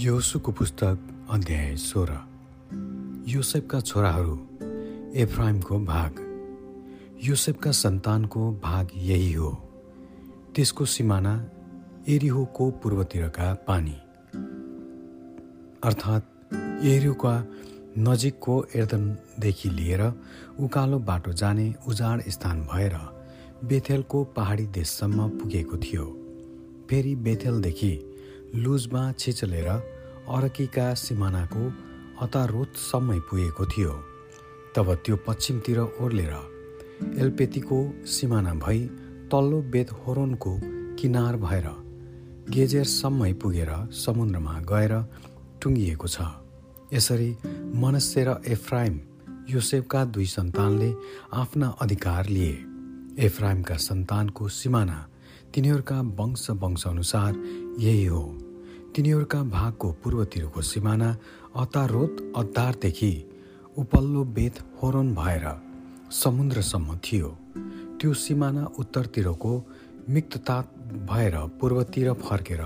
योसुको पुस्तक अध्याय सोह्र। योसेफका छोराहरू एफ्राइमको भाग। योसेफका सन्तानको भाग यही हो। त्यसको सिमाना एरिहोको पूर्वतिरका पानी। अर्थात् एरियोका नजिकको एर्दनदेखि लिएर उकालो बाटो जाने उजाड स्थान भएर बेथेलको पहाडी देशसम्म पुगेको थियो। फेरि बेथेलदेखि लुजमा छिचलेर अरकीका सिमानाको अतारोतसम्मै पुगेको थियो। तब त्यो पश्चिमतिर ओर्लेर एल्पेतीको सिमाना भई तल्लो बेत होरोनको किनार भएर गेजेरसम्मै पुगेर समुद्रमा गएर टुङ्गिएको छ। यसरी मनस्य र एफ्राइम योसेफका दुई सन्तानले आफ्ना अधिकार लिए। एफ्राइमका सन्तानको सिमाना तिनीहरूका वंश वंशअनुसार यही हो। तिनीहरूका भागको पूर्वतिरको सिमाना अतारोत अद्दारदेखि उपल्लो बेत होरोन भएर समुद्रसम्म थियो। त्यो सिमाना उत्तरतिरको मिक्ततात भएर पूर्वतिर फर्केर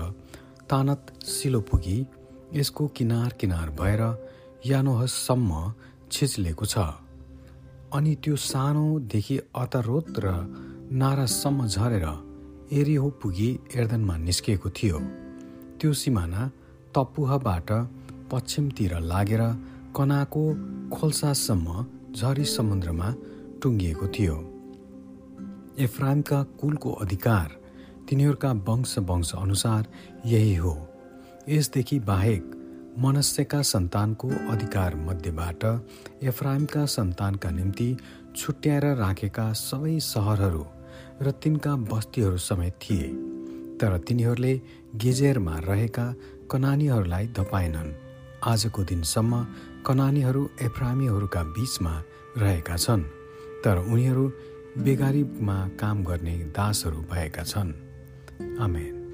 तानत सिलो पुगी यसको किनार किनार भएर यानोहसम्म छिचलेको छ। अनि त्यो सानोदेखि अतरोत र नारासम्म झरेर एरिहो पुगी एर्दनमा निस्किएको थियो। त्यो सिमाना तपुहबाट पश्चिमतिर लागेर कनाको खोल्सासम्म झरी समुद्रमा टुङ्गिएको थियो। एफ्राइमका कुलको अधिकार तिनीहरूका वंश वंश अनुसार यही हो। यसदेखि बाहेक मनस्यका सन्तानको अधिकार मध्येबाट एफ्राइमका सन्तानका निम्ति छुट्याएर राखेका सबै सहरहरू र तिनका बस्तीहरू समेत थिए। तर तिनीहरूले गेजेरमा रहेका कनानीहरूलाई धपाएनन्। आजको दिनसम्म कनानीहरू एफ्रामीहरूका बीचमा रहेका छन् तर उनीहरू बेगारीमा काम गर्ने दासहरू भएका छन्। आमेन।